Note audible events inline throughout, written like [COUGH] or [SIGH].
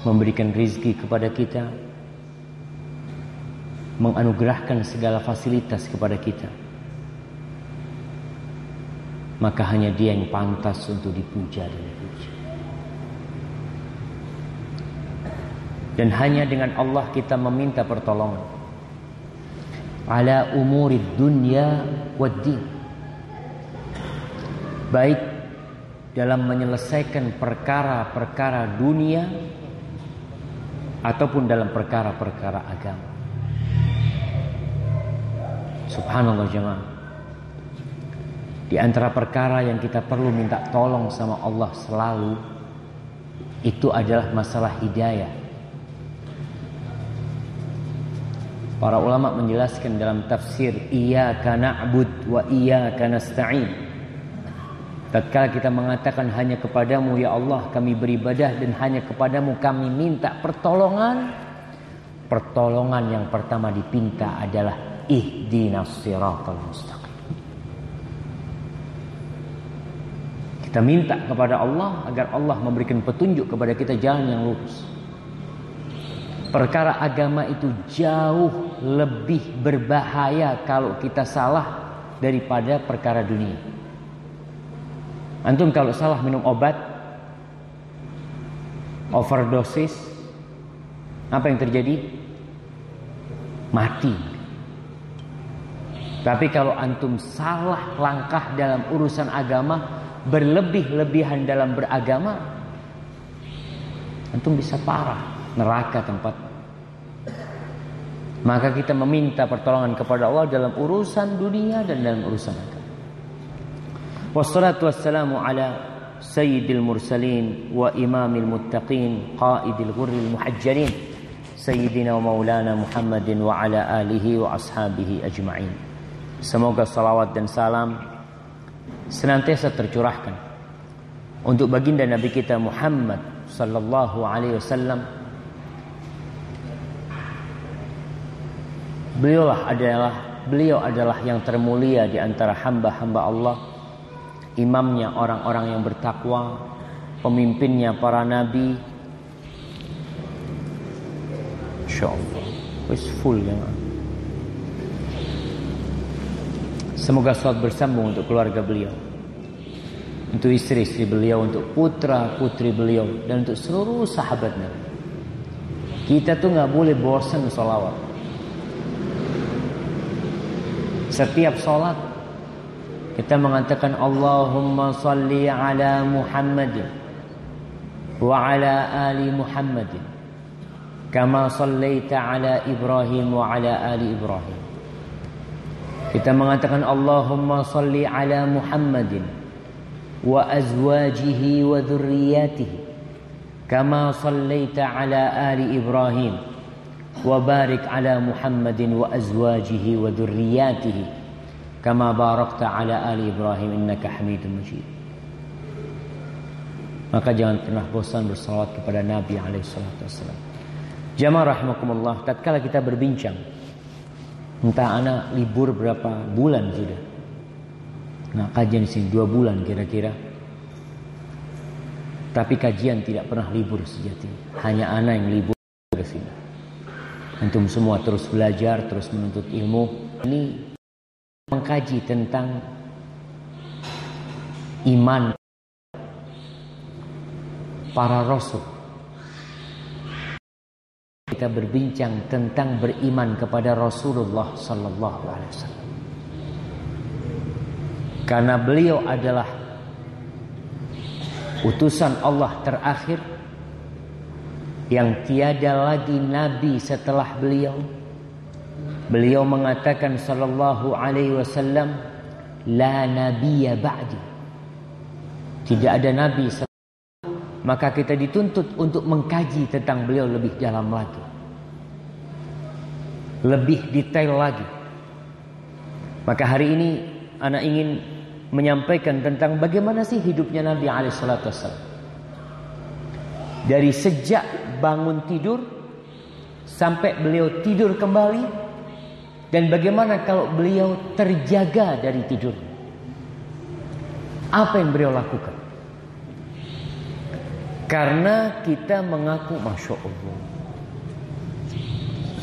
memberikan rizki kepada kita, menganugerahkan segala fasilitas kepada kita, maka hanya Dia yang pantas untuk dipuja dan dipuja. Dan hanya dengan Allah kita meminta pertolongan. Ala umuri dunya wad. Baik dalam menyelesaikan perkara-perkara dunia ataupun dalam perkara-perkara agama. Subhanallah jemaah. Di antara perkara yang kita perlu minta tolong sama Allah selalu itu adalah masalah hidayah. Para ulama menjelaskan dalam tafsir iyyaka na'bud wa iyyaka nasta'in. Tatkala kita mengatakan hanya kepadamu ya Allah kami beribadah dan hanya kepadamu kami minta pertolongan. Pertolongan yang pertama dipinta adalah ihdinas siratal mustaqim. Kita minta kepada Allah agar Allah memberikan petunjuk kepada kita jalan yang lurus. Perkara agama itu jauh lebih berbahaya kalau kita salah daripada perkara dunia. Antum kalau salah minum obat overdosis apa yang terjadi? Mati. Tapi kalau antum salah langkah dalam urusan agama, berlebih-lebihan dalam beragama, antum bisa parah, neraka tempat. Maka kita meminta pertolongan kepada Allah dalam urusan dunia dan dalam urusan agama. Wassalatu wassalamu ala sayyidil mursalin wa imamil muttaqin qaidil ghurril muhajjalin sayyidina wa maulana Muhammadin wa ala alihi wa ashabihi ajma'in. Semoga salawat dan salam senantiasa tercurahkan untuk baginda Nabi kita Muhammad sallallahu alaihi wasallam. Beliau adalah beliau adalah yang termulia di antara hamba-hamba Allah, imamnya orang-orang yang bertakwa, pemimpinnya para nabi. Insyaallah. Wis full ya. Semoga salat bersambung untuk keluarga beliau. Untuk istri-istri beliau, untuk putra-putri beliau. Dan untuk seluruh sahabatnya. Kita tuh nggak boleh bosan sholawat. Setiap sholat kita mengatakan Allahumma salli ala Muhammadin wa ala ali Muhammadin kama sallaita ala Ibrahim wa ala ali Ibrahim kita mengatakan Allahumma salli ala Muhammadin wa azwajihi wa dhurriyyatihi kama sallaita ala ali Ibrahim wa barik ala Muhammadin wa azwajihi wa dhurriyyatihi kama barakta ala ali Ibrahim innaka Hamidum Majid. Maka jangan pernah bosan bersalawat kepada Nabi alaihi salatu wasallam. Jamaah rahimakumullah, tatkala kita berbincang Entah anak libur berapa bulan sudah. Nah kajian sini dua bulan kira-kira. Tapi kajian tidak pernah libur sejati. Hanya anak yang libur ke sini. Antum semua terus belajar, terus menuntut ilmu. Ini mengkaji tentang iman para rasul kita berbincang tentang beriman kepada Rasulullah sallallahu alaihi wasallam. Karena beliau adalah utusan Allah terakhir yang tiada lagi nabi setelah beliau. Beliau mengatakan sallallahu alaihi wasallam, "La nabiyya ba'di." Tidak ada nabi maka kita dituntut untuk mengkaji tentang beliau lebih dalam lagi. Lebih detail lagi. Maka hari ini anak ingin menyampaikan tentang bagaimana sih hidupnya Nabi Alaihissalam. Dari sejak bangun tidur sampai beliau tidur kembali dan bagaimana kalau beliau terjaga dari tidur. Apa yang beliau lakukan? Karena kita mengaku Masya Allah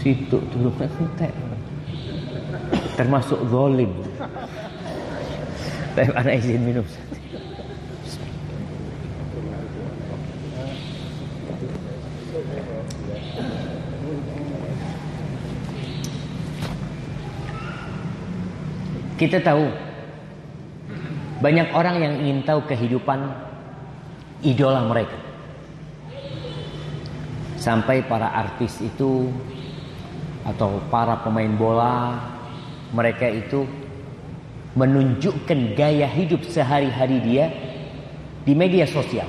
Situ dulu entek Termasuk zolim Tapi anak izin minum Kita tahu banyak orang yang ingin tahu kehidupan idola mereka. Sampai para artis itu atau para pemain bola mereka itu menunjukkan gaya hidup sehari-hari dia di media sosial.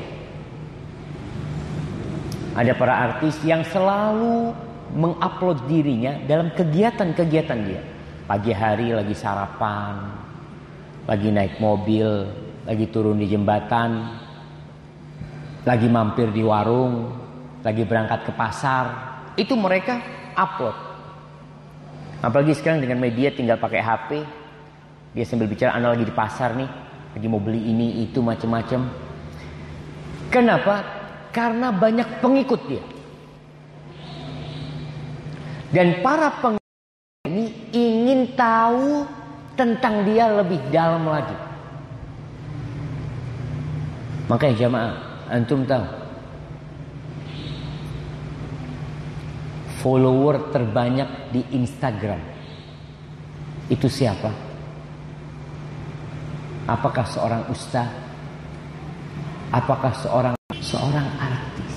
Ada para artis yang selalu mengupload dirinya dalam kegiatan-kegiatan dia. Pagi hari lagi sarapan, lagi naik mobil, lagi turun di jembatan, lagi mampir di warung, lagi berangkat ke pasar. Itu mereka upload. Apalagi sekarang dengan media tinggal pakai HP. Dia sambil bicara, Anda lagi di pasar nih, lagi mau beli ini, itu, macam-macam. Kenapa? Karena banyak pengikut dia. Dan para pengikut ini ingin tahu tentang dia lebih dalam lagi. Makanya jamaah, antum tahu. Follower terbanyak di Instagram. Itu siapa? Apakah seorang ustaz? Apakah seorang seorang artis?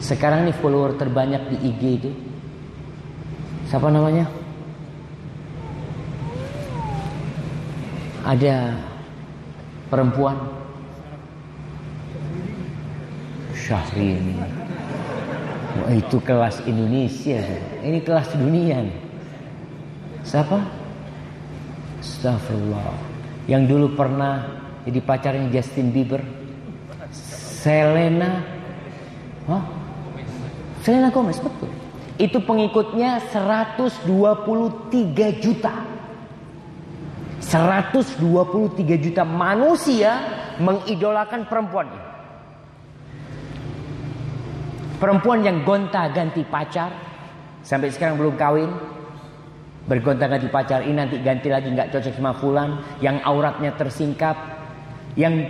Sekarang nih follower terbanyak di IG itu Siapa namanya? Ada perempuan Syahrini. Oh, itu kelas Indonesia. Ini kelas dunia. Siapa? Astagfirullah. Yang dulu pernah jadi pacarnya Justin Bieber. Selena. Hah? Selena Gomez, betul. Itu pengikutnya 123 juta. 123 juta manusia mengidolakan perempuan ini. Perempuan yang gonta-ganti pacar sampai sekarang belum kawin. Bergonta-ganti pacar ini nanti ganti lagi nggak cocok sama fulan, yang auratnya tersingkap, yang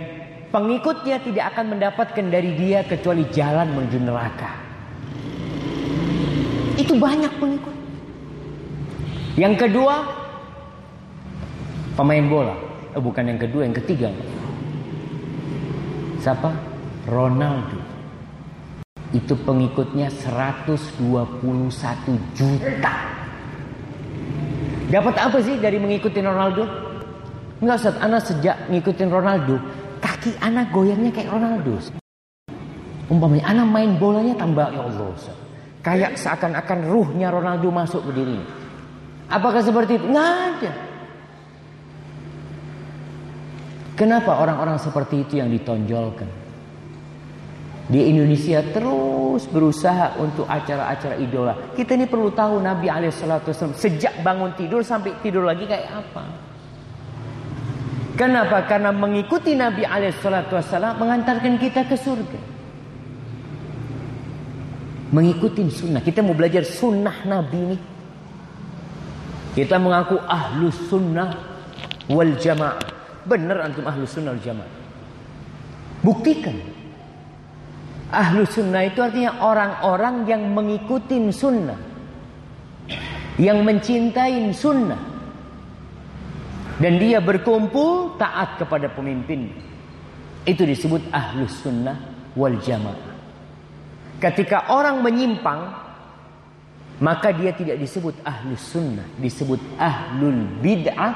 pengikutnya tidak akan mendapatkan dari dia kecuali jalan menuju neraka. Itu banyak pengikut. Yang kedua, pemain bola. Oh, bukan yang kedua, yang ketiga. Siapa? Ronaldo. Itu pengikutnya 121 juta. Dapat apa sih dari mengikuti Ronaldo? Enggak Ustaz, anak sejak ngikutin Ronaldo, kaki anak goyangnya kayak Ronaldo. Umpamanya anak main bolanya tambah ya Allah Ustaz. Kayak seakan-akan ruhnya Ronaldo masuk ke diri. Apakah seperti itu? Nggak ada. Kenapa orang-orang seperti itu yang ditonjolkan? Di Indonesia terus berusaha untuk acara-acara idola. Kita ini perlu tahu Nabi Alaihissalam sejak bangun tidur sampai tidur lagi kayak apa. Kenapa? Karena mengikuti Nabi Alaihissalam mengantarkan kita ke surga mengikuti sunnah. Kita mau belajar sunnah Nabi ini. Kita mengaku ahlu sunnah wal jamaah. Benar antum ahlu sunnah wal jamaah. Buktikan. Ahlu sunnah itu artinya orang-orang yang mengikuti sunnah. Yang mencintai sunnah. Dan dia berkumpul taat kepada pemimpin. Itu disebut ahlu sunnah wal jamaah. Ketika orang menyimpang, maka dia tidak disebut ahlus sunnah, disebut ahlul bid'ah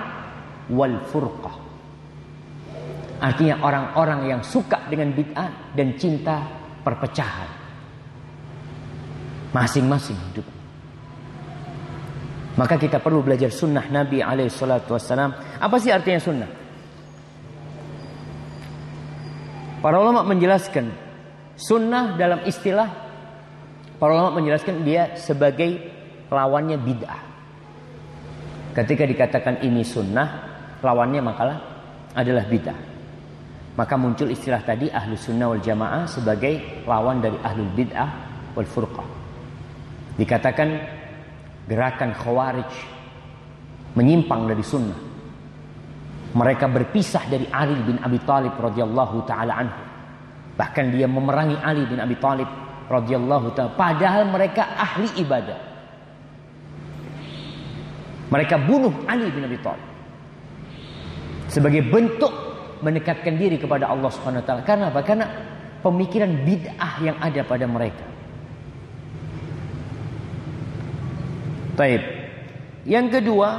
wal furqah. Artinya orang-orang yang suka dengan bid'ah dan cinta perpecahan. Masing-masing hidup. Maka kita perlu belajar sunnah Nabi Alaihissalam. Apa sih artinya sunnah? Para ulama menjelaskan Sunnah dalam istilah para ulama menjelaskan dia sebagai lawannya bid'ah. Ketika dikatakan ini sunnah, lawannya makalah adalah bid'ah. Maka muncul istilah tadi ahlu sunnah wal jamaah sebagai lawan dari ahlul bid'ah wal furqah. Dikatakan gerakan khawarij menyimpang dari sunnah. Mereka berpisah dari Ali bin Abi Thalib radhiyallahu taala anhu. Bahkan dia memerangi Ali bin Abi Thalib radhiyallahu taala padahal mereka ahli ibadah. Mereka bunuh Ali bin Abi Thalib sebagai bentuk mendekatkan diri kepada Allah Subhanahu wa taala. Karena apa? Karena pemikiran bid'ah yang ada pada mereka. Taib. Yang kedua,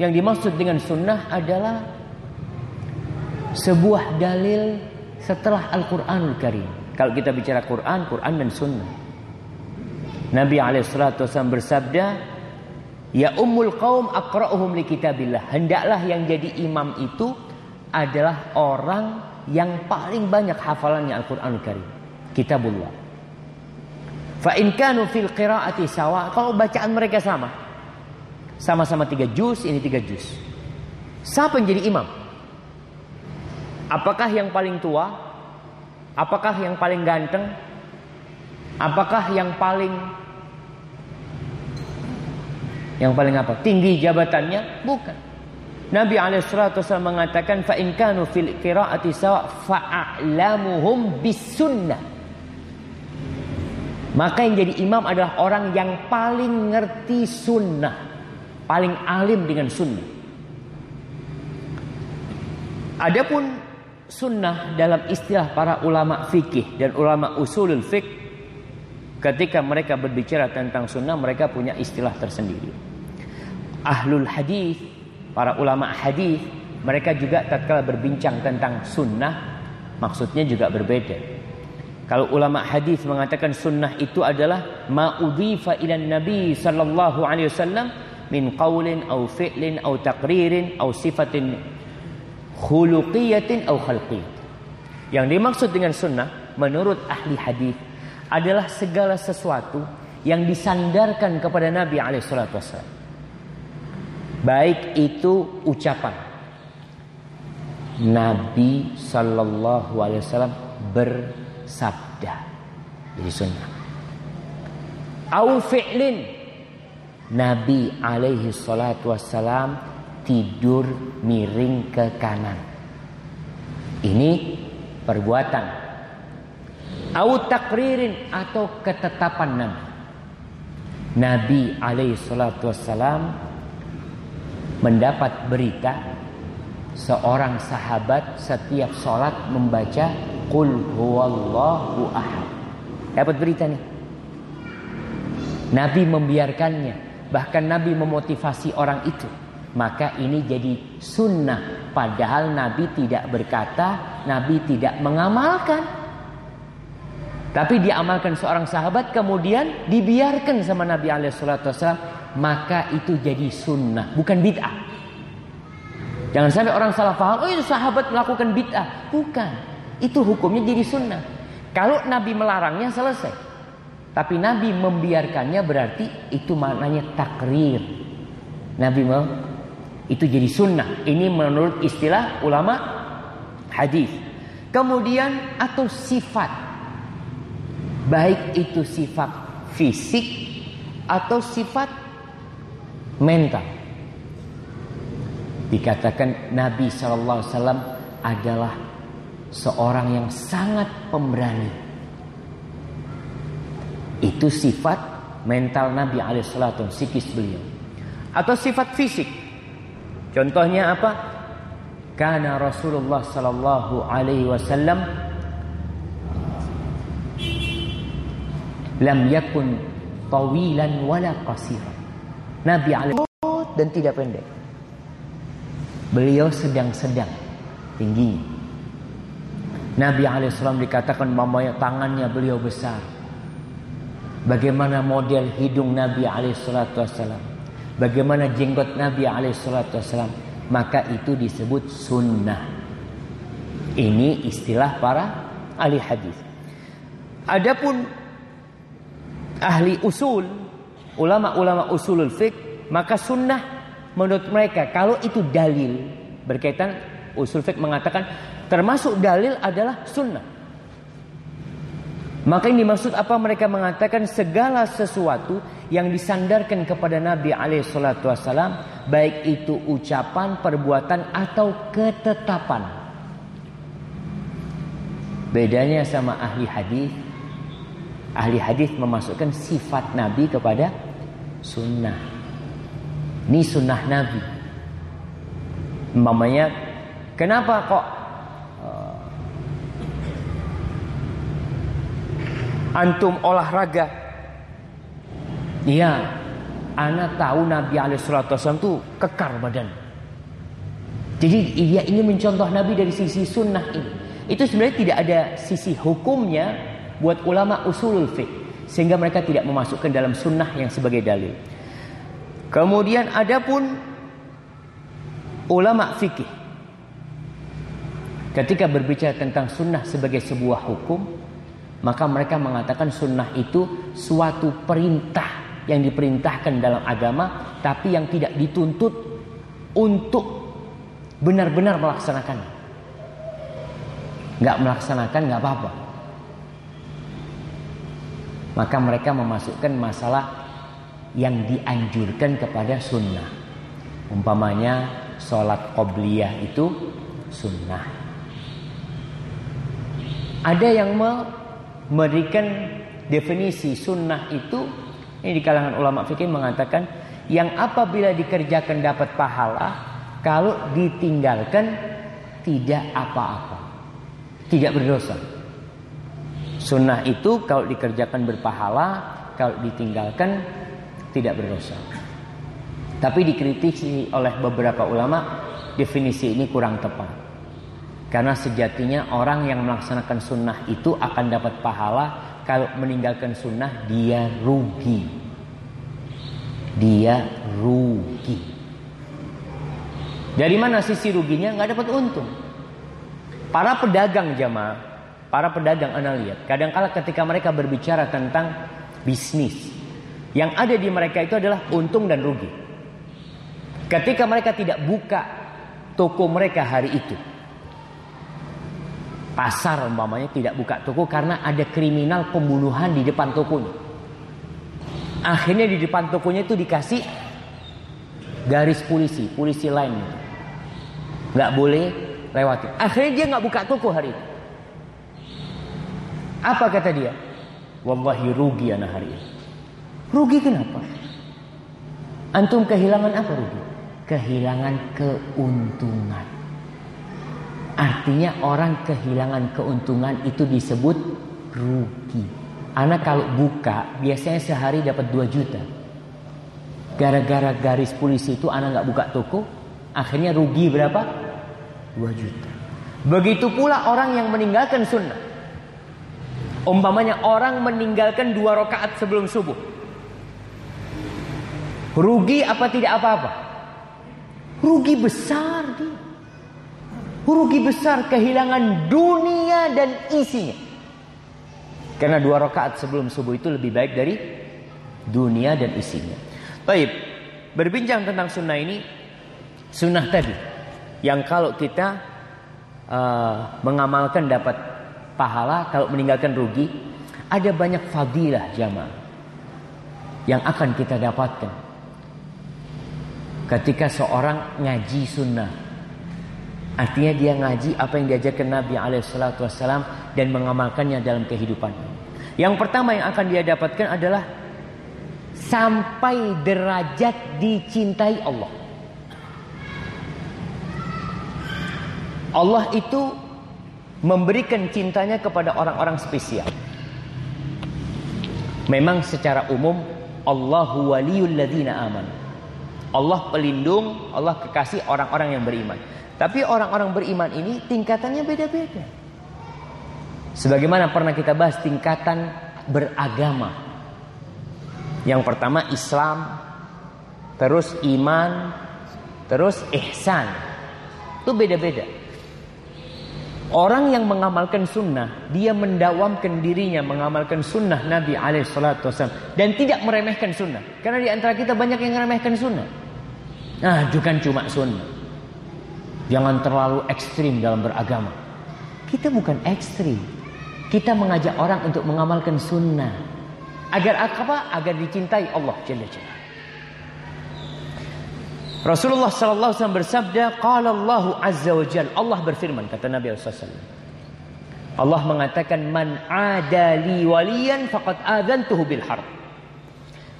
yang dimaksud dengan sunnah adalah sebuah dalil setelah Al-Quranul Karim. Kalau kita bicara Quran, Quran dan sunnah. Nabi SAW bersabda, Ya ummul qaum akra'uhum li kitabillah. Hendaklah yang jadi imam itu adalah orang yang paling banyak hafalannya Al-Quranul Karim. Kitabullah. Fa in kanu fil qiraati sawa. Kalau bacaan mereka sama. Sama-sama tiga juz, ini tiga juz. Siapa yang jadi imam? Apakah yang paling tua? Apakah yang paling ganteng? Apakah yang paling yang paling apa? Tinggi jabatannya? Bukan. Nabi alaihissalatu mengatakan fa in kanu fil qiraati sawa bis sunnah. Maka yang jadi imam adalah orang yang paling ngerti sunnah paling alim dengan sunnah. Adapun sunnah dalam istilah para ulama fikih dan ulama usulul fik ketika mereka berbicara tentang sunnah mereka punya istilah tersendiri. Ahlul hadis, para ulama hadis, mereka juga tatkala berbincang tentang sunnah maksudnya juga berbeda. Kalau ulama hadis mengatakan sunnah itu adalah ma'udhifa ila nabi sallallahu alaihi wasallam min qaulin au fi'lin au taqririn au sifatin khuluqiyatin au khalqiyatin. Yang dimaksud dengan sunnah menurut ahli hadis adalah segala sesuatu yang disandarkan kepada Nabi alaihissalatu wassalam. Baik itu ucapan Nabi sallallahu alaihi wasallam bersabda. Jadi sunnah. Au fi'lin Nabi alaihi salatu wassalam tidur miring ke kanan. Ini perbuatan. Au takririn atau ketetapan Nabi. Nabi alaihi salatu wassalam mendapat berita seorang sahabat setiap sholat membaca Qul huwallahu ahad. Dapat berita nih. Nabi membiarkannya Bahkan Nabi memotivasi orang itu. Maka ini jadi sunnah. Padahal Nabi tidak berkata, Nabi tidak mengamalkan. Tapi diamalkan seorang sahabat kemudian dibiarkan sama Nabi SAW. Maka itu jadi sunnah, bukan bid'ah. Jangan sampai orang salah paham, oh itu sahabat melakukan bid'ah. Bukan, itu hukumnya jadi sunnah. Kalau Nabi melarangnya selesai. Tapi Nabi membiarkannya berarti itu maknanya takrir. Nabi mau itu jadi sunnah. Ini menurut istilah ulama hadis. Kemudian atau sifat. Baik itu sifat fisik atau sifat mental. Dikatakan Nabi SAW adalah seorang yang sangat pemberani itu sifat mental Nabi alaihissalam, psikis beliau. Atau sifat fisik. Contohnya apa? Karena Rasulullah sallallahu alaihi wasallam lam yakun tawilan wala qasiran. Nabi alaihi dan tidak pendek. Beliau sedang-sedang tinggi. Nabi alaihissalam dikatakan mamanya tangannya beliau besar Bagaimana model hidung Nabi alaihissalatu wassalam. Bagaimana jenggot Nabi alaihissalatu wassalam. Maka itu disebut sunnah. Ini istilah para ahli hadis. Adapun ahli usul, ulama-ulama usulul fiqh, maka sunnah menurut mereka kalau itu dalil berkaitan usul fiqh mengatakan Termasuk dalil adalah sunnah. Maka ini dimaksud apa mereka mengatakan segala sesuatu yang disandarkan kepada Nabi SAW baik itu ucapan, perbuatan atau ketetapan. Bedanya sama ahli hadis, ahli hadis memasukkan sifat Nabi kepada sunnah. Ini sunnah Nabi. Mamanya, kenapa kok uh, antum olahraga? Iya, anak tahu Nabi Alaihissalam itu kekar badan. Jadi dia ini mencontoh Nabi dari sisi sunnah ini. Itu sebenarnya tidak ada sisi hukumnya buat ulama usulul fiqh sehingga mereka tidak memasukkan dalam sunnah yang sebagai dalil. Kemudian ada pun ulama fikih ketika berbicara tentang sunnah sebagai sebuah hukum maka mereka mengatakan sunnah itu suatu perintah yang diperintahkan dalam agama tapi yang tidak dituntut untuk benar-benar melaksanakan. Nggak melaksanakan nggak apa-apa. Maka mereka memasukkan masalah yang dianjurkan kepada sunnah. Umpamanya sholat qobliyah itu sunnah. Ada yang memberikan definisi sunnah itu ini di kalangan ulama fikih mengatakan yang apabila dikerjakan dapat pahala, kalau ditinggalkan tidak apa-apa, tidak berdosa. Sunnah itu kalau dikerjakan berpahala, kalau ditinggalkan tidak berdosa. Tapi dikritisi oleh beberapa ulama definisi ini kurang tepat. Karena sejatinya orang yang melaksanakan sunnah itu akan dapat pahala kalau meninggalkan sunnah dia rugi. Dia rugi. Dari mana sisi ruginya? Nggak dapat untung. Para pedagang jamaah, para pedagang anda lihat, kadangkala ketika mereka berbicara tentang bisnis, yang ada di mereka itu adalah untung dan rugi. Ketika mereka tidak buka toko mereka hari itu. Pasar umpamanya tidak buka toko karena ada kriminal pembunuhan di depan tokonya. Akhirnya di depan tokonya itu dikasih garis polisi, polisi lain. Nggak boleh lewati. Akhirnya dia nggak buka toko hari itu. Apa kata dia? Wallahi rugi anak hari ini. Rugi kenapa? Antum kehilangan apa rugi? kehilangan keuntungan. Artinya orang kehilangan keuntungan itu disebut rugi. Anak kalau buka biasanya sehari dapat 2 juta. Gara-gara garis polisi itu anak nggak buka toko, akhirnya rugi berapa? 2 juta. Begitu pula orang yang meninggalkan sunnah. Umpamanya orang meninggalkan dua rakaat sebelum subuh. Rugi apa tidak apa-apa? Rugi besar dia. Rugi besar kehilangan dunia dan isinya. Karena dua rakaat sebelum subuh itu lebih baik dari dunia dan isinya. Baik, berbincang tentang sunnah ini, sunnah tadi yang kalau kita uh, mengamalkan dapat pahala, kalau meninggalkan rugi, ada banyak fadilah jamaah yang akan kita dapatkan ketika seorang ngaji sunnah. Artinya dia ngaji apa yang diajarkan Nabi Alaihissalam dan mengamalkannya dalam kehidupan. Yang pertama yang akan dia dapatkan adalah sampai derajat dicintai Allah. Allah itu memberikan cintanya kepada orang-orang spesial. Memang secara umum Allahu waliyul ladzina amanu. Allah pelindung, Allah kekasih orang-orang yang beriman. Tapi orang-orang beriman ini tingkatannya beda-beda. Sebagaimana pernah kita bahas tingkatan beragama. Yang pertama Islam, terus iman, terus ihsan. Itu beda-beda. Orang yang mengamalkan sunnah, dia mendawamkan dirinya mengamalkan sunnah Nabi Alaihissalam dan tidak meremehkan sunnah. Karena di antara kita banyak yang meremehkan sunnah. Nah, bukan cuma sunnah. Jangan terlalu ekstrim dalam beragama. Kita bukan ekstrim. Kita mengajak orang untuk mengamalkan sunnah. Agar apa? Agar dicintai Allah Jalla Jalla. Rasulullah sallallahu alaihi bersabda, "Qala Allah azza wa jalla." Allah berfirman kata Nabi sallallahu. Allah mengatakan, "Man adali waliyan faqad adantuhu bil harb."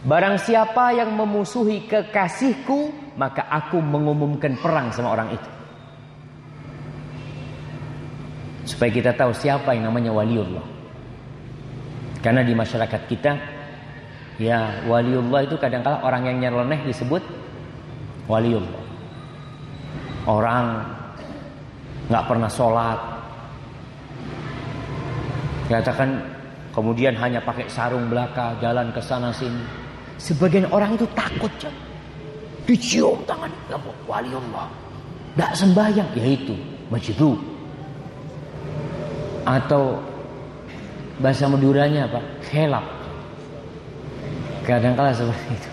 Barang siapa yang memusuhi kekasihku, maka aku mengumumkan perang sama orang itu. Supaya kita tahu siapa yang namanya waliullah. Karena di masyarakat kita, ya waliullah itu kadang-kala orang yang nyeleneh disebut waliullah. Orang nggak pernah sholat, katakan kemudian hanya pakai sarung belaka jalan ke sana sini. Sebagian orang itu takut kan. Dicium tangan kamu waliullah. Tidak sembahyang yaitu majdu. Atau bahasa Maduranya apa? Kelap. Kadang-kala seperti itu.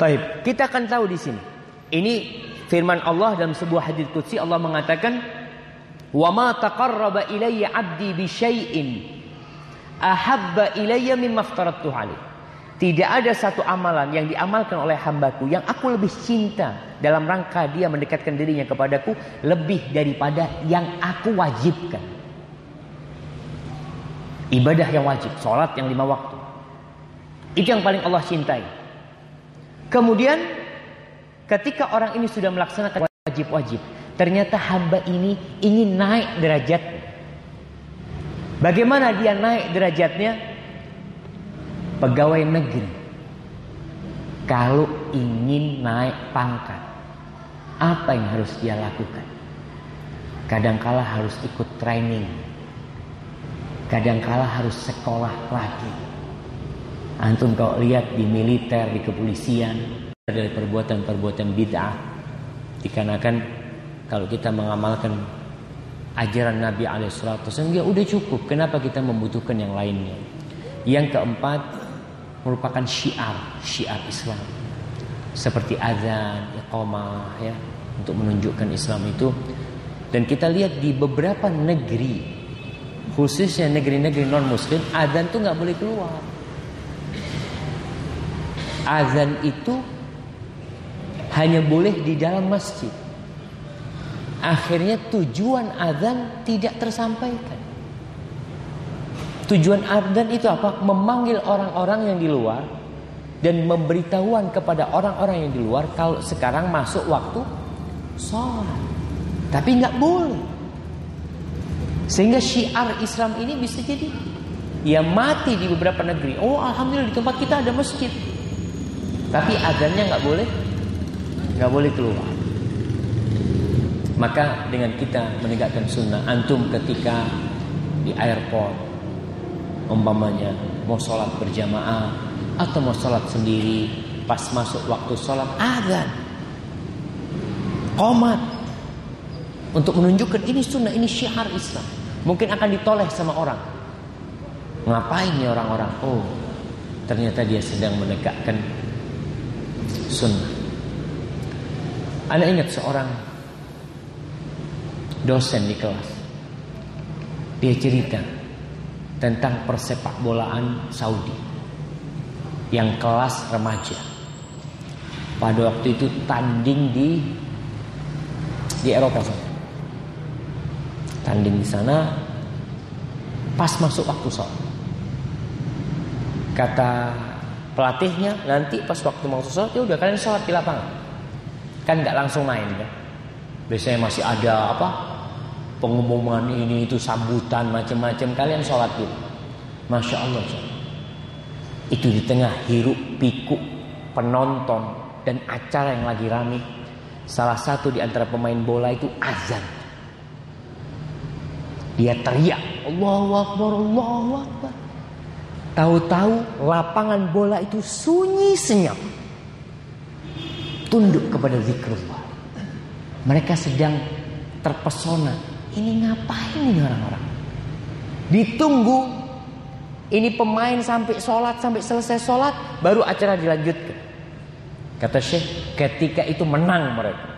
Baik, kita akan tahu di sini. Ini firman Allah dalam sebuah hadis qudsi Allah mengatakan, "Wa ma taqarraba ilayya 'abdi bi syai'in ahabba ilayya mimma aftaradtu alaih." Tidak ada satu amalan yang diamalkan oleh hambaku yang aku lebih cinta dalam rangka dia mendekatkan dirinya kepadaku lebih daripada yang aku wajibkan. Ibadah yang wajib, sholat yang lima waktu. Itu yang paling Allah cintai. Kemudian ketika orang ini sudah melaksanakan wajib-wajib, ternyata hamba ini ingin naik derajat. Bagaimana dia naik derajatnya? Pegawai negeri. Kalau ingin naik pangkat, apa yang harus dia lakukan? Kadangkala harus ikut training. Kadangkala harus sekolah lagi. Antum kau lihat di militer, di kepolisian dari perbuatan-perbuatan bid'ah dikarenakan kalau kita mengamalkan ajaran Nabi alaihissalatu dia udah cukup. Kenapa kita membutuhkan yang lainnya? Yang keempat merupakan syiar, syiar Islam. Seperti azan, iqamah ya, untuk menunjukkan Islam itu. Dan kita lihat di beberapa negeri, khususnya negeri-negeri non muslim, azan tuh nggak boleh keluar azan itu hanya boleh di dalam masjid. Akhirnya tujuan azan tidak tersampaikan. Tujuan azan itu apa? Memanggil orang-orang yang di luar dan memberitahuan kepada orang-orang yang di luar kalau sekarang masuk waktu sholat. Tapi nggak boleh. Sehingga syiar Islam ini bisa jadi ya mati di beberapa negeri. Oh alhamdulillah di tempat kita ada masjid. Tapi adanya nggak boleh, nggak boleh keluar. Maka dengan kita menegakkan sunnah, antum ketika di airport, umpamanya mau sholat berjamaah atau mau sholat sendiri, pas masuk waktu sholat azan, komat untuk menunjukkan ini sunnah, ini syiar Islam. Mungkin akan ditoleh sama orang. Ngapain nih orang-orang? Oh, ternyata dia sedang menegakkan sunnah. Anda ingat seorang dosen di kelas. Dia cerita tentang persepak bolaan Saudi yang kelas remaja. Pada waktu itu tanding di di Eropa. Tanding di sana pas masuk waktu sholat. Kata pelatihnya nanti pas waktu mau sholat ya udah kalian sholat di lapangan kan nggak langsung main kan biasanya masih ada apa pengumuman ini itu sambutan macam-macam kalian sholat dulu masya Allah itu di tengah hiruk pikuk penonton dan acara yang lagi rame salah satu di antara pemain bola itu azan dia teriak Allahu Akbar Allahu Akbar Tahu-tahu lapangan bola itu sunyi senyap. Tunduk kepada zikrullah. Mereka sedang terpesona. Ini ngapain ini orang-orang? Ditunggu ini pemain sampai sholat sampai selesai sholat baru acara dilanjutkan. Kata Syekh ketika itu menang mereka.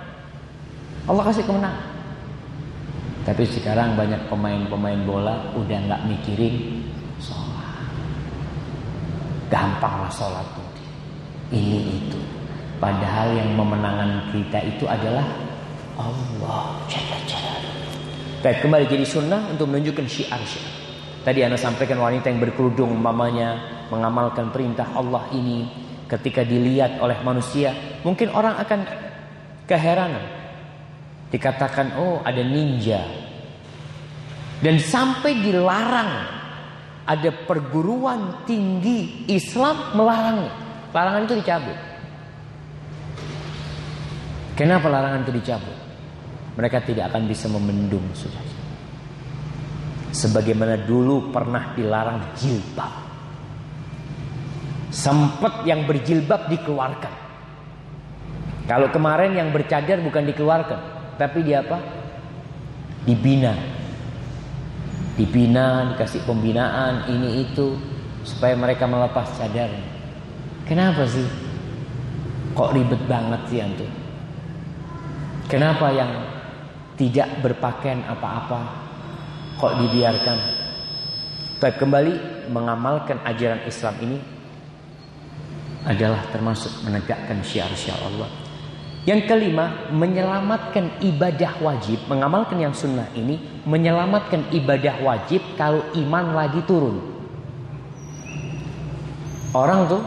Allah kasih kemenangan. Tapi sekarang banyak pemain-pemain bola udah nggak mikirin sholat. Gampanglah sholat tuh. Ini itu. Padahal yang memenangkan kita itu adalah Allah Jalla Jalla. Baik, kembali jadi sunnah untuk menunjukkan syiar-syiar. Tadi Anda sampaikan wanita yang berkerudung mamanya mengamalkan perintah Allah ini ketika dilihat oleh manusia, mungkin orang akan keheranan. Dikatakan, oh ada ninja. Dan sampai dilarang. Ada perguruan tinggi Islam melarangnya. Larangan itu dicabut. Kenapa larangan itu dicabut? Mereka tidak akan bisa memendung sudah. Sebagaimana dulu pernah dilarang jilbab. Sempat yang berjilbab dikeluarkan. Kalau kemarin yang bercadar bukan dikeluarkan, tapi dia apa? Dibina. Dibina, dikasih pembinaan ini itu supaya mereka melepas cadar. Kenapa sih? Kok ribet banget sih antum? Kenapa yang tidak berpakaian apa-apa kok dibiarkan? Tapi kembali mengamalkan ajaran Islam ini adalah termasuk menegakkan syiar-syiar Allah. Yang kelima, menyelamatkan ibadah wajib, mengamalkan yang sunnah ini, menyelamatkan ibadah wajib kalau iman lagi turun. Orang tuh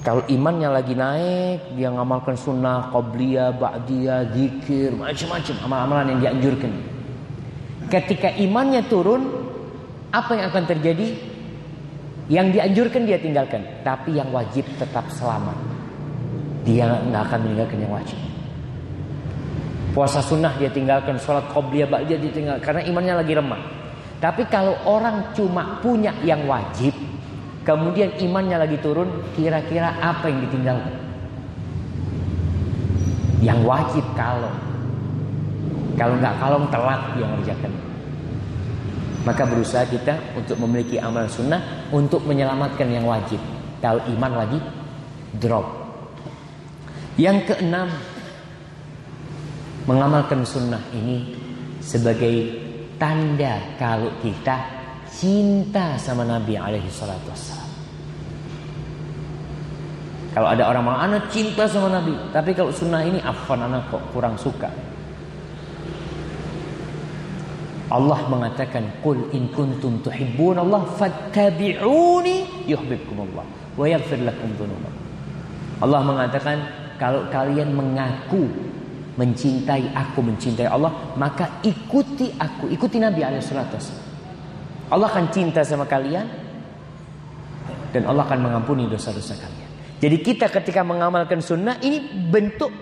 kalau imannya lagi naik, dia ngamalkan sunnah, qobliyah, ba'diyah, zikir, macam-macam amal-amalan yang dianjurkan. Ketika imannya turun, apa yang akan terjadi? Yang dianjurkan dia tinggalkan, tapi yang wajib tetap selamat. Dia nggak akan meninggalkan yang wajib. Puasa sunnah dia tinggalkan, sholat qobliyah, ba'diyah dia tinggalkan karena imannya lagi lemah. Tapi kalau orang cuma punya yang wajib, kemudian imannya lagi turun, kira-kira apa yang ditinggalkan? Yang wajib kalau kalau nggak kalau telat dia ngerjakan. Maka berusaha kita untuk memiliki amal sunnah untuk menyelamatkan yang wajib. Kalau iman lagi drop. Yang keenam mengamalkan sunnah ini sebagai tanda kalau kita cinta sama Nabi alaihi salatu wassalam. Kalau ada orang mau anak cinta sama Nabi, tapi kalau sunnah ini afan anak kok kurang suka. Allah mengatakan, "Qul in kuntum tuhibbun Allah fattabi'uni yuhibbukumullah wa yaghfir lakum dzunubakum." Allah mengatakan, kalau kalian mengaku mencintai aku, mencintai Allah, maka ikuti aku, ikuti Nabi wassalam. Allah akan cinta sama kalian dan Allah akan mengampuni dosa-dosa kalian. Jadi kita ketika mengamalkan sunnah ini bentuk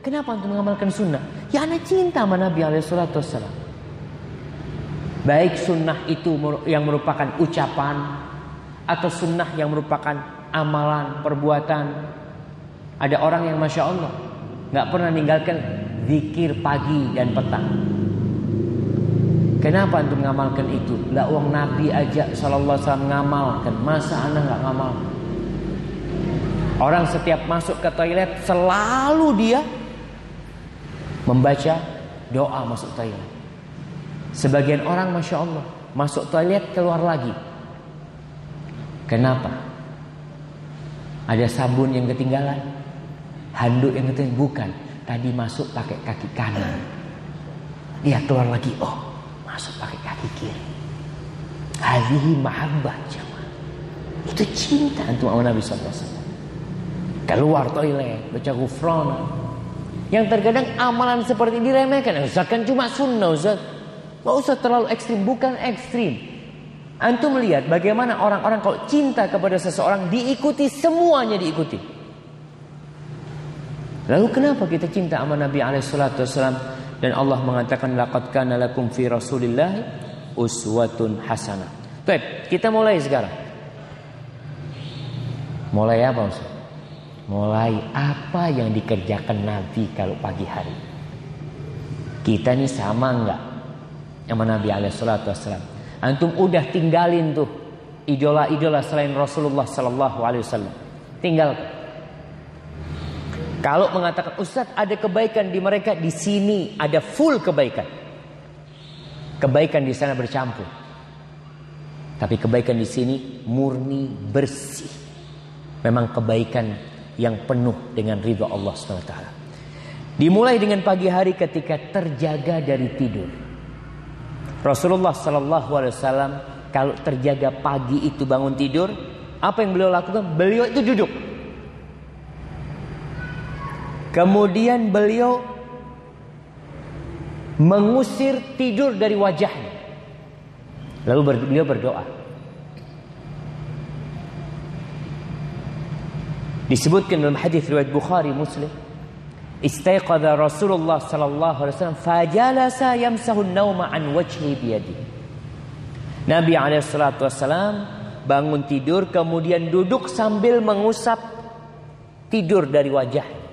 kenapa untuk mengamalkan sunnah? Ya anak cinta sama Nabi Alaihissalam. Baik sunnah itu yang merupakan ucapan atau sunnah yang merupakan amalan perbuatan. Ada orang yang masya Allah nggak pernah meninggalkan zikir pagi dan petang. Kenapa untuk mengamalkan itu? Lah uang Nabi aja sallallahu alaihi wasallam ngamalkan, masa Anda nggak ngamal? Orang setiap masuk ke toilet selalu dia membaca doa masuk toilet. Sebagian orang masya Allah masuk toilet keluar lagi. Kenapa? Ada sabun yang ketinggalan, handuk yang ketinggalan bukan. Tadi masuk pakai kaki kanan, dia keluar lagi. Oh, masuk pakai kaki kiri. Hadihi mahabbah jamaah. Itu cinta untuk Nabi SAW keluar toilet, baca gufrona. Yang terkadang amalan seperti diremehkan. Ustaz kan cuma sunnah Ustaz. Gak usah terlalu ekstrim, bukan ekstrim. Antum melihat bagaimana orang-orang kalau cinta kepada seseorang diikuti semuanya diikuti. Lalu kenapa kita cinta sama Nabi alaihissalatu wassalam dan Allah mengatakan laqad kana lakum fi Rasulillah uswatun hasanah. Baik, kita mulai sekarang. Mulai apa Ustaz? Mulai apa yang dikerjakan Nabi kalau pagi hari. Kita ini sama enggak sama Nabi alaihissalatu wassalam. Antum udah tinggalin tuh idola-idola selain Rasulullah sallallahu alaihi wasallam. Tinggal. Kalau mengatakan Ustaz ada kebaikan di mereka di sini ada full kebaikan. Kebaikan di sana bercampur. Tapi kebaikan di sini murni bersih. Memang kebaikan yang penuh dengan ridho Allah SWT. Dimulai dengan pagi hari ketika terjaga dari tidur. Rasulullah Sallallahu Alaihi Wasallam kalau terjaga pagi itu bangun tidur, apa yang beliau lakukan? Beliau itu duduk. Kemudian beliau mengusir tidur dari wajahnya. Lalu beliau berdoa. Disebutkan dalam hadis riwayat Bukhari Muslim, istaiqadha Rasulullah sallallahu alaihi wasallam fajalasa yamsahu an-nauma an wajhi biyadi. Nabi alaihi salatu wasallam bangun tidur kemudian duduk sambil mengusap tidur dari wajahnya.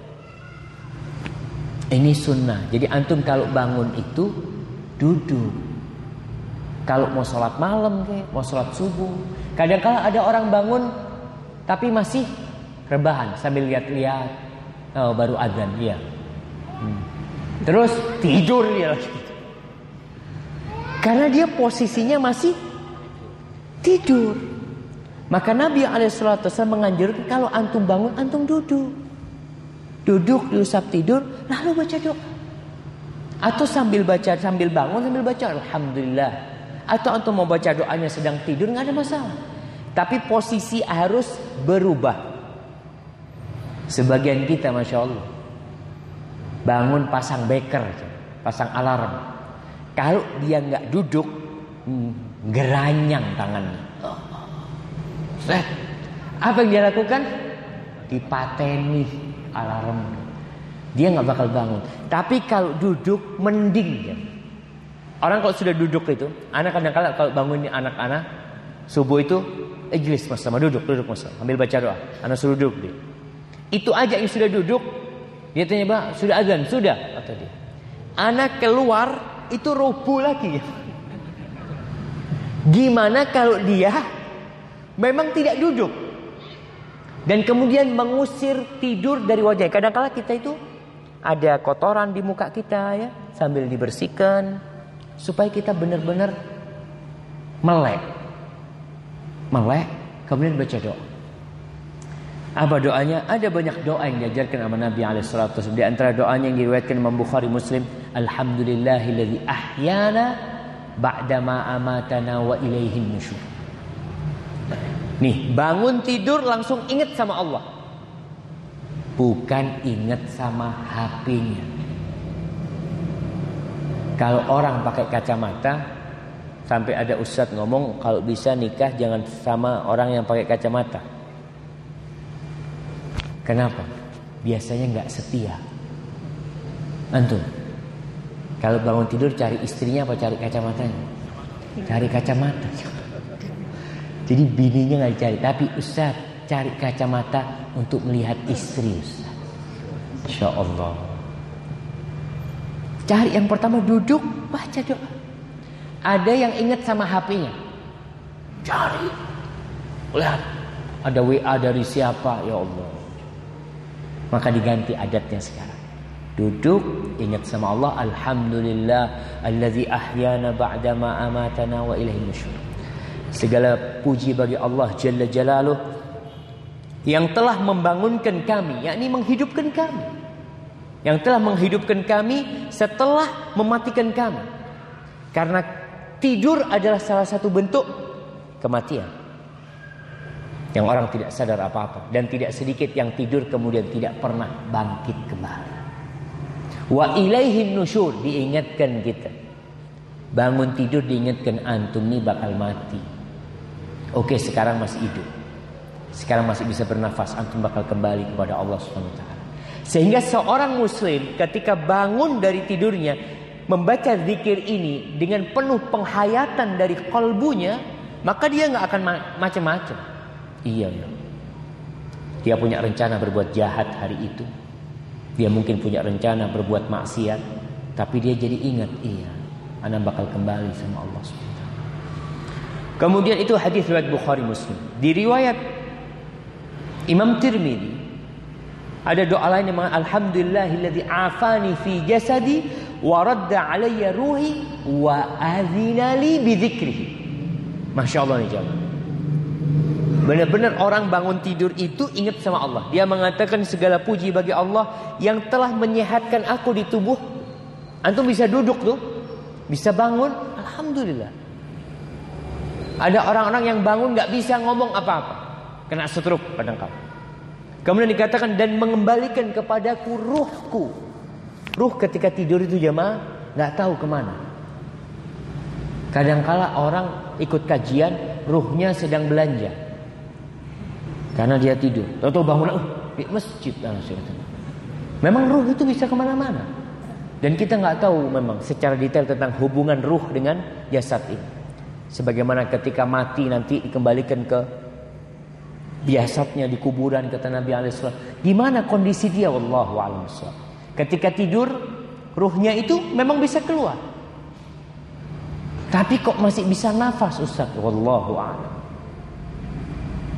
Ini sunnah. Jadi antum kalau bangun itu duduk. Kalau mau sholat malam ke, mau sholat subuh. Kadang-kala ada orang bangun tapi masih rebahan sambil lihat-lihat. Oh baru adzan ya. Hmm. Terus tidur dia lagi. Karena dia posisinya masih tidur. Maka Nabi alaihissalam menganjurkan kalau antum bangun antum duduk duduk diusap tidur lalu baca doa atau sambil baca sambil bangun sambil baca alhamdulillah. Atau untuk mau baca doanya sedang tidur nggak ada masalah. Tapi posisi harus berubah. Sebagian kita masya Allah bangun pasang beker pasang alarm. Kalau dia nggak duduk hmm, geranyang tangannya. Set. apa yang dia lakukan? Dipateni alarm. Dia nggak bakal bangun. Tapi kalau duduk mending ya. Orang kalau sudah duduk itu, anak kadang-kala kalau bangunnya anak-anak subuh itu ijlis mas sama duduk duduk mas. Ambil baca doa. Anak suruh duduk dia. Itu aja yang sudah duduk. Dia tanya bang sudah azan? Sudah kata dia. Anak keluar itu rubuh lagi. [LAUGHS] Gimana kalau dia memang tidak duduk? Dan kemudian mengusir tidur dari wajah. Kadang-kala kita itu ada kotoran di muka kita ya, sambil dibersihkan supaya kita benar-benar melek. Melek, kemudian baca doa. Apa doanya? Ada banyak doa yang diajarkan sama Nabi alaihi Di antara doanya yang diriwayatkan Imam Bukhari Muslim, Alhamdulillahilladzi ahyana ba'da ma amatana wa ilaihin nusyur. Nih, bangun tidur langsung ingat sama Allah. Bukan ingat sama HP-nya. Kalau orang pakai kacamata, sampai ada ustadz ngomong kalau bisa nikah jangan sama orang yang pakai kacamata. Kenapa? Biasanya nggak setia. Antum, kalau bangun tidur cari istrinya apa cari kacamatanya? Cari kacamata. Jadi bininya nggak dicari, tapi Ustaz cari kacamata untuk melihat istri Ustaz. Insya Allah. Cari yang pertama duduk baca doa. Ada yang ingat sama HP-nya. Cari. Lihat. Ada WA dari siapa ya Allah. Maka diganti adatnya sekarang. Duduk ingat sama Allah Alhamdulillah Alladhi ahyana ba'da ma amatana wa ilahi nusyur Segala puji bagi Allah Jalla Jalaluh yang telah membangunkan kami, yakni menghidupkan kami. Yang telah menghidupkan kami setelah mematikan kami. Karena tidur adalah salah satu bentuk kematian. Yang orang tidak sadar apa-apa dan tidak sedikit yang tidur kemudian tidak pernah bangkit kembali. Wa ilaihin nusyur diingatkan kita. Bangun tidur diingatkan antum ini bakal mati. Oke, sekarang masih hidup. Sekarang masih bisa bernafas, antum bakal kembali kepada Allah SWT. Sehingga seorang muslim ketika bangun dari tidurnya membaca zikir ini dengan penuh penghayatan dari kolbunya, maka dia nggak akan macam-macam. Iya, ya. Dia punya rencana berbuat jahat hari itu. Dia mungkin punya rencana berbuat maksiat, tapi dia jadi ingat, iya, anak bakal kembali sama Allah SWT. Kemudian itu hadis riwayat Bukhari Muslim. Di riwayat Imam Tirmidzi ada doa lain yang mengatakan alhamdulillahilladzi afani fi jasadi wa radda alayya ruhi wa li bidzikrihi. Masya Allah nih jamaah. Benar-benar orang bangun tidur itu ingat sama Allah. Dia mengatakan segala puji bagi Allah yang telah menyehatkan aku di tubuh. Antum bisa duduk tuh, bisa bangun, alhamdulillah. Ada orang-orang yang bangun nggak bisa ngomong apa-apa, kena stroke kadang kala. Kemudian dikatakan dan mengembalikan kepadaku ruhku. Ruh ketika tidur itu jemaah nggak tahu ke mana. Kadangkala orang ikut kajian, ruhnya sedang belanja. Karena dia tidur. Tahu bangun, oh, di masjid. Memang ruh itu bisa ke mana-mana. Dan kita nggak tahu memang secara detail tentang hubungan ruh dengan jasad ini. Sebagaimana ketika mati nanti dikembalikan ke biasatnya di kuburan kata Nabi alaihissalam. Gimana kondisi dia wallahu a'lam Ketika tidur ruhnya itu memang bisa keluar. Tapi kok masih bisa nafas Ustaz? Wallahu a'lam.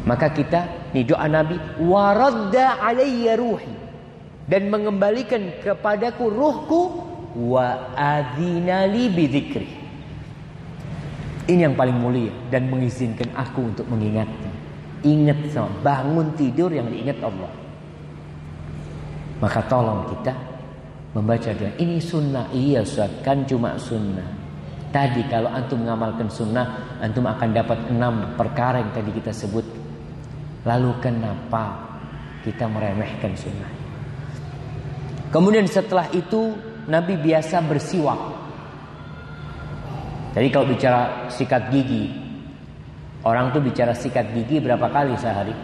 Maka kita ni doa Nabi waradda alayya ruhi dan mengembalikan kepadaku ruhku wa adzinali bidzikri. Ini yang paling mulia dan mengizinkan aku untuk mengingatnya. Ingat sama bangun tidur yang diingat Allah. Maka tolong kita membaca doa. Ini sunnah. Iya Ustaz, kan cuma sunnah. Tadi kalau antum mengamalkan sunnah, antum akan dapat enam perkara yang tadi kita sebut. Lalu kenapa kita meremehkan sunnah? Kemudian setelah itu Nabi biasa bersiwak. Jadi kalau bicara sikat gigi, Orang tuh bicara sikat gigi berapa kali sehari?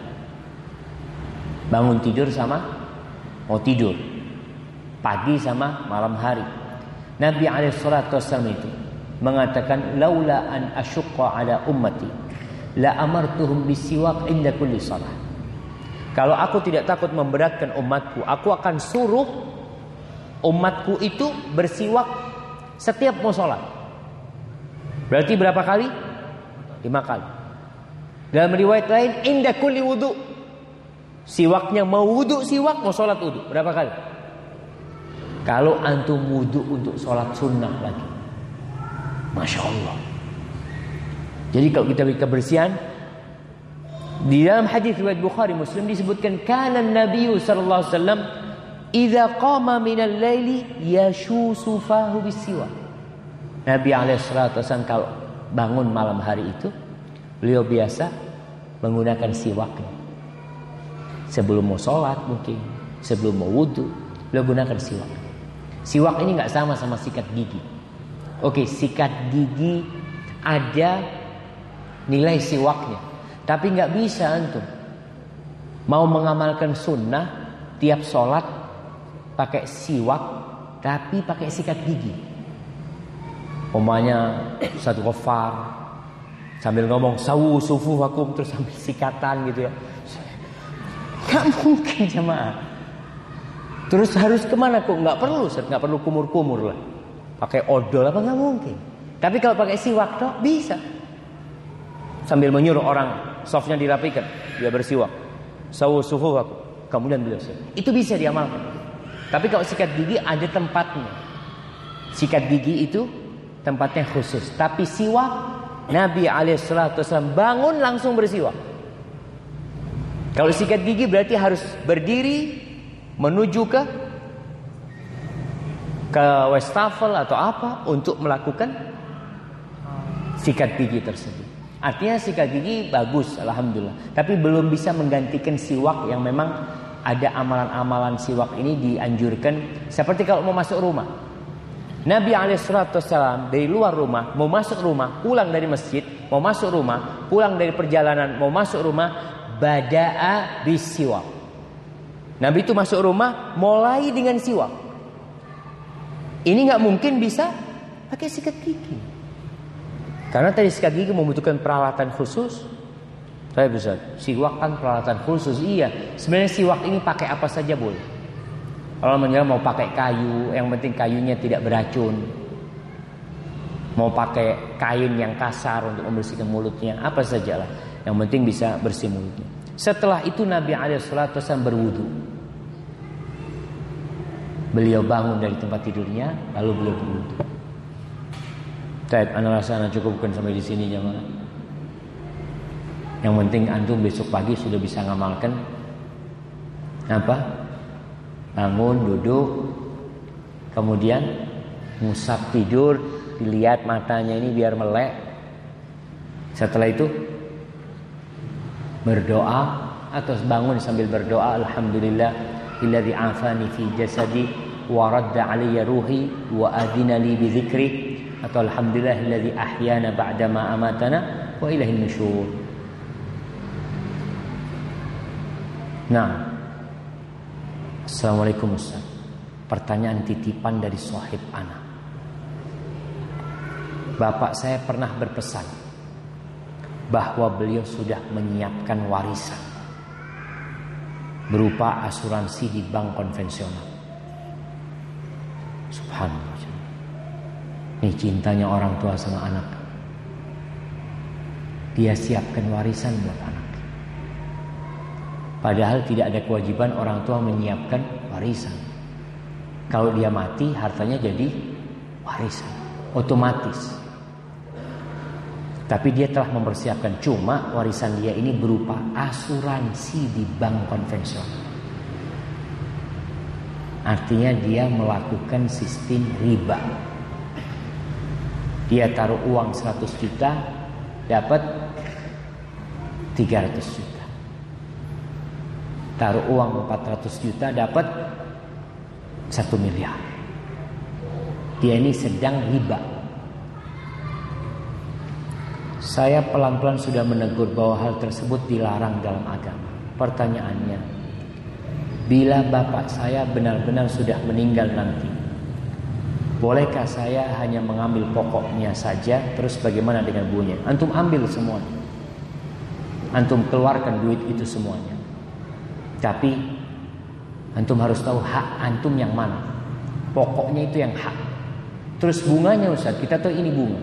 Bangun tidur sama mau tidur. Pagi sama malam hari. Nabi alaihissalam itu mengatakan laula an asyqa ala ummati la amartuhum bisiwak inda kulli salah. Kalau aku tidak takut memberatkan umatku, aku akan suruh umatku itu bersiwak setiap mau sholat. Berarti berapa kali? Lima kali. Dalam riwayat lain, indah kulli wudhu. Siwaknya mau wudhu siwak, mau sholat wudhu. Berapa kali? Kalau antum wudhu untuk sholat sunnah lagi. Masya Allah. Jadi kalau kita bikin kebersihan, di dalam hadis riwayat Bukhari Muslim disebutkan kana Nabi sallallahu alaihi wasallam idza qama min al-laili yashusu fahu bisiwak. Nabi alaihi wasallam kalau bangun malam hari itu beliau biasa menggunakan siwaknya. Sebelum mau sholat mungkin, sebelum mau wudhu, beliau gunakan siwak. Siwak ini nggak sama sama sikat gigi. Oke, sikat gigi ada nilai siwaknya, tapi nggak bisa antum mau mengamalkan sunnah tiap sholat pakai siwak, tapi pakai sikat gigi. Umpamanya satu kofar Sambil ngomong sawu sufu vakum terus sambil sikatan gitu ya. Gak mungkin jemaah. Terus harus ke mana kok? Nggak perlu, nggak perlu kumur-kumur lah. Pakai odol apa nggak mungkin. Tapi kalau pakai siwak toh bisa. Sambil menyuruh orang softnya dirapikan, dia bersiwak. Sawu sufu vakum. Kemudian beliau Itu bisa diamalkan. Tapi kalau sikat gigi ada tempatnya. Sikat gigi itu tempatnya khusus. Tapi siwak Nabi alaihissalam bangun langsung bersiwak. Kalau sikat gigi berarti harus berdiri menuju ke ke wastafel atau apa untuk melakukan sikat gigi tersebut. Artinya sikat gigi bagus, alhamdulillah. Tapi belum bisa menggantikan siwak yang memang ada amalan-amalan siwak ini dianjurkan. Seperti kalau mau masuk rumah, Nabi Alaihissalam dari luar rumah mau masuk rumah, pulang dari masjid, mau masuk rumah, pulang dari perjalanan, mau masuk rumah, badaa bisiwak. Nabi itu masuk rumah mulai dengan siwak. Ini nggak mungkin bisa pakai sikat gigi. Karena tadi sikat gigi membutuhkan peralatan khusus. Saya bisa siwak kan peralatan khusus. Iya, sebenarnya siwak ini pakai apa saja boleh. Kalau menjelaskan mau pakai kayu, yang penting kayunya tidak beracun. Mau pakai kain yang kasar untuk membersihkan mulutnya, apa sajalah. Yang penting bisa bersih mulutnya. Setelah itu Nabi SAW berwudu. Beliau bangun dari tempat tidurnya, lalu beliau berwudu. Taib, anak cukupkan sampai di sini jamaah. Yang penting antum besok pagi sudah bisa ngamalkan apa? Bangun, duduk, kemudian musab tidur, dilihat matanya ini biar melek. Setelah itu berdoa atau bangun sambil berdoa alhamdulillah illadzi afani fi jasadi wa radda alayya ruhi wa adina li bi dzikri atau alhamdulillah illadzi ahyana ba'da ma amatana wa ilaihin nusyur Nah Assalamualaikum Ustaz Pertanyaan titipan dari sahib anak Bapak saya pernah berpesan bahwa beliau sudah menyiapkan warisan berupa asuransi di bank konvensional. Subhanallah. Ini cintanya orang tua sama anak. Dia siapkan warisan buat anak. Padahal tidak ada kewajiban orang tua menyiapkan warisan. Kalau dia mati, hartanya jadi warisan. Otomatis. Tapi dia telah mempersiapkan cuma warisan dia ini berupa asuransi di bank konvensional. Artinya dia melakukan sistem riba. Dia taruh uang 100 juta dapat 300 juta. Taruh uang 400 juta dapat 1 miliar. Dia ini sedang riba. Saya pelan-pelan sudah menegur bahwa hal tersebut dilarang dalam agama. Pertanyaannya, bila bapak saya benar-benar sudah meninggal nanti, bolehkah saya hanya mengambil pokoknya saja, terus bagaimana dengan buahnya? Antum ambil semuanya. Antum keluarkan duit itu semuanya. Tapi antum harus tahu hak antum yang mana. Pokoknya itu yang hak. Terus bunganya Ustaz, kita tahu ini bunga.